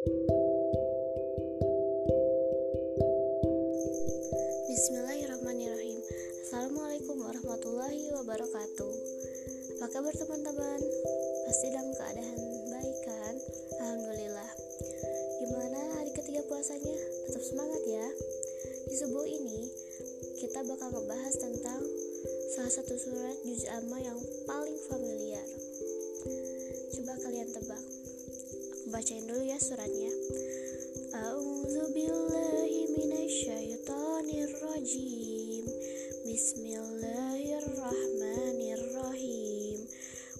Bismillahirrahmanirrahim Assalamualaikum warahmatullahi wabarakatuh Apa kabar teman-teman? Pasti dalam keadaan baik kan? Alhamdulillah Gimana hari ketiga puasanya? Tetap semangat ya Di subuh ini kita bakal ngebahas tentang salah satu surat juz amma yang paling familiar Coba kalian tebak Bacain dulu ya suratnya A'udzu billahi minasyaitonir rajim. Bismillahirrahmanirrahim.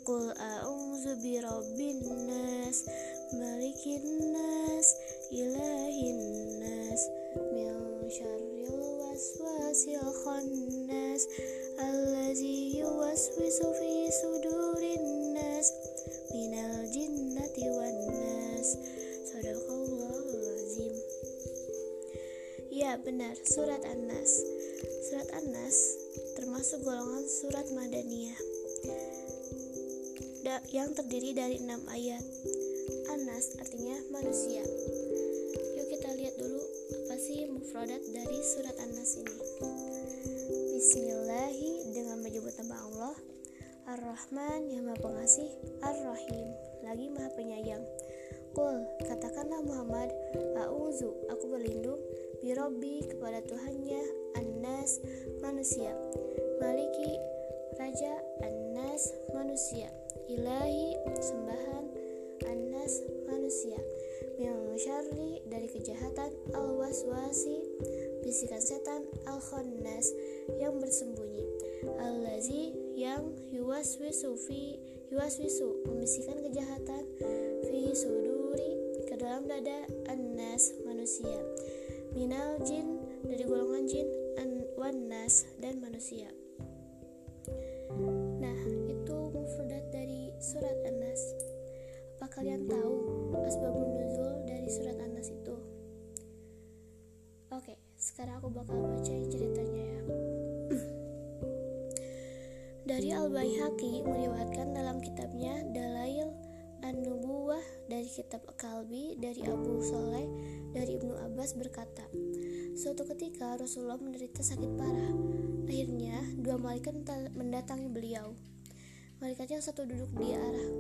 Qul a'udzu birabbin nas, malikin nas, ilahin nas, min syarril waswasil khannas, allazi yuwaswisu fi benar, surat An-Nas. Surat An-Nas termasuk golongan surat Madaniyah da yang terdiri dari enam ayat. An-Nas artinya manusia. Yuk kita lihat dulu apa sih mufradat dari surat An-Nas ini. Bismillahi dengan menyebut nama Allah. Ar-Rahman yang Maha Pengasih, Ar-Rahim lagi Maha Penyayang. Qul, katakanlah Muhammad, A'udzu, aku berlindung, Birobi kepada Tuhannya, An-Nas, manusia, Maliki, Raja, An-Nas, manusia, Ilahi, sembahan, An-Nas, manusia, Min syarri, dari kejahatan, Al-Waswasi, bisikan setan, Al-Khannas, yang bersembunyi, Al-Lazi, yang yuwaswisu fi yuwaswisu membisikkan kejahatan fi suduri ke dalam dada annas manusia. Minal jin dari golongan jin an wanas dan manusia. Nah itu mufradat dari surat An-Nas. Apa kalian tahu asbabun nuzul dari surat An-Nas itu? Oke sekarang aku bakal bacain ceritanya ya dari Al-Baihaqi meriwayatkan dalam kitabnya Dalail An-Nubuwah dari kitab Kalbi dari Abu Soleh dari Ibnu Abbas berkata Suatu ketika Rasulullah menderita sakit parah. Akhirnya dua malaikat mendatangi beliau. Malaikat yang satu duduk di arah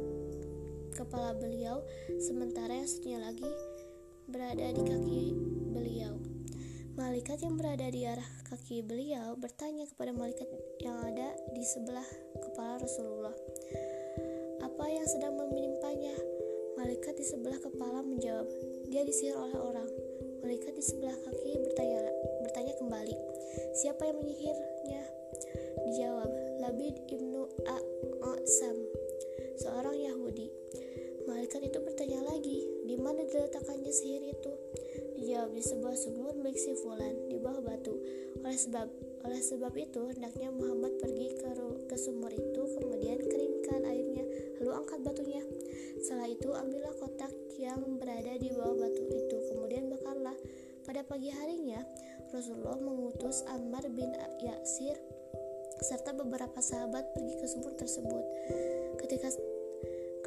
kepala beliau Sementara yang satunya lagi berada di kaki Malaikat yang berada di arah kaki beliau bertanya kepada malaikat yang ada di sebelah kepala Rasulullah, "Apa yang sedang menimpanya?" Malaikat di sebelah kepala menjawab, "Dia disihir oleh orang." Malaikat di sebelah kaki bertanya, bertanya kembali, "Siapa yang menyihirnya?" Dijawab, "Labid ibnu A'sam, seorang Yahudi." Malaikat itu bertanya lagi, "Di mana diletakkannya sihir itu?" Dijawab di sebuah milik si Fulan di bawah batu. Oleh sebab oleh sebab itu hendaknya Muhammad pergi ke, ke sumur itu kemudian keringkan airnya lalu angkat batunya. Setelah itu ambillah kotak yang berada di bawah batu itu kemudian bakarlah. Pada pagi harinya Rasulullah mengutus Ammar bin Yasir serta beberapa sahabat pergi ke sumur tersebut. Ketika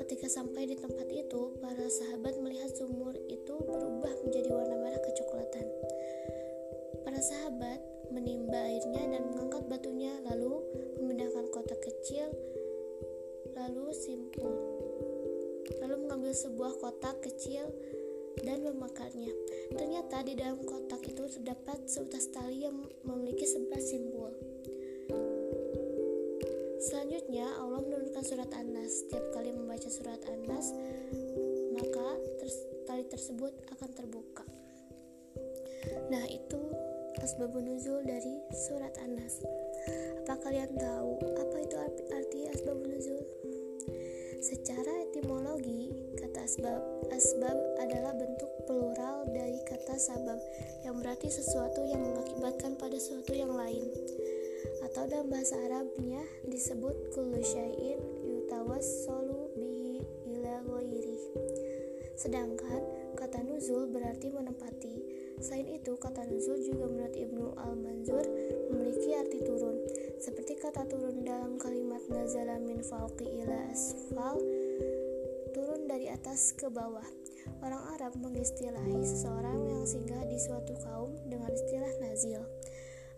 Ketika sampai di tempat itu, para sahabat melihat sumur itu berubah menjadi warna merah kecoklatan. Para sahabat menimba airnya dan mengangkat batunya, lalu memindahkan kotak kecil, lalu simpul. Lalu mengambil sebuah kotak kecil dan memakarnya. Ternyata di dalam kotak itu terdapat seutas tali yang memiliki sebelas simpul. Selanjutnya, Allah menurunkan surat An-Nas. Setiap kali membaca surat An-Nas, maka ter tali tersebut akan terbuka. Nah, itu asbabun nuzul dari surat An-Nas. Apa kalian tahu apa itu arti asbabun nuzul? Secara etimologi, kata asbab asbab adalah bentuk plural dari kata sabab yang berarti sesuatu yang mengakibatkan pada sesuatu yang lain dalam bahasa Arabnya disebut kullu syai'in yutawassolu bihi ila ghairi. Sedangkan kata nuzul berarti menempati. Selain itu, kata nuzul juga menurut Ibnu Al-Manzur memiliki arti turun. Seperti kata turun dalam kalimat nazala min fauqi ila asfal, turun dari atas ke bawah. Orang Arab mengistilahi seseorang yang singgah di suatu kaum dengan istilah nazil.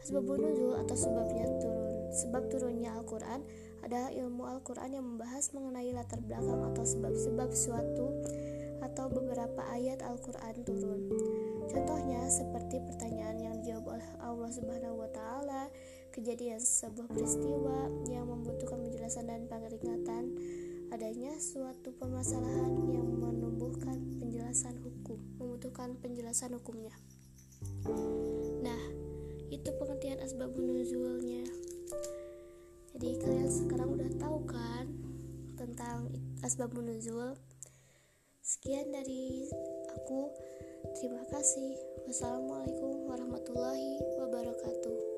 Asbabun nuzul atau sebabnya turun. Sebab turunnya Al-Qur'an adalah ilmu Al-Qur'an yang membahas mengenai latar belakang atau sebab-sebab suatu atau beberapa ayat Al-Qur'an turun. Contohnya seperti pertanyaan yang dijawab oleh Allah Subhanahu wa taala, kejadian sebuah peristiwa yang membutuhkan penjelasan dan peringatan adanya suatu permasalahan yang menumbuhkan penjelasan hukum, membutuhkan penjelasan hukumnya. Nah, itu pengertian asbabun nuzulnya. Jadi kalian sekarang udah tahu kan tentang asbabun nuzul. Sekian dari aku. Terima kasih. Wassalamualaikum warahmatullahi wabarakatuh.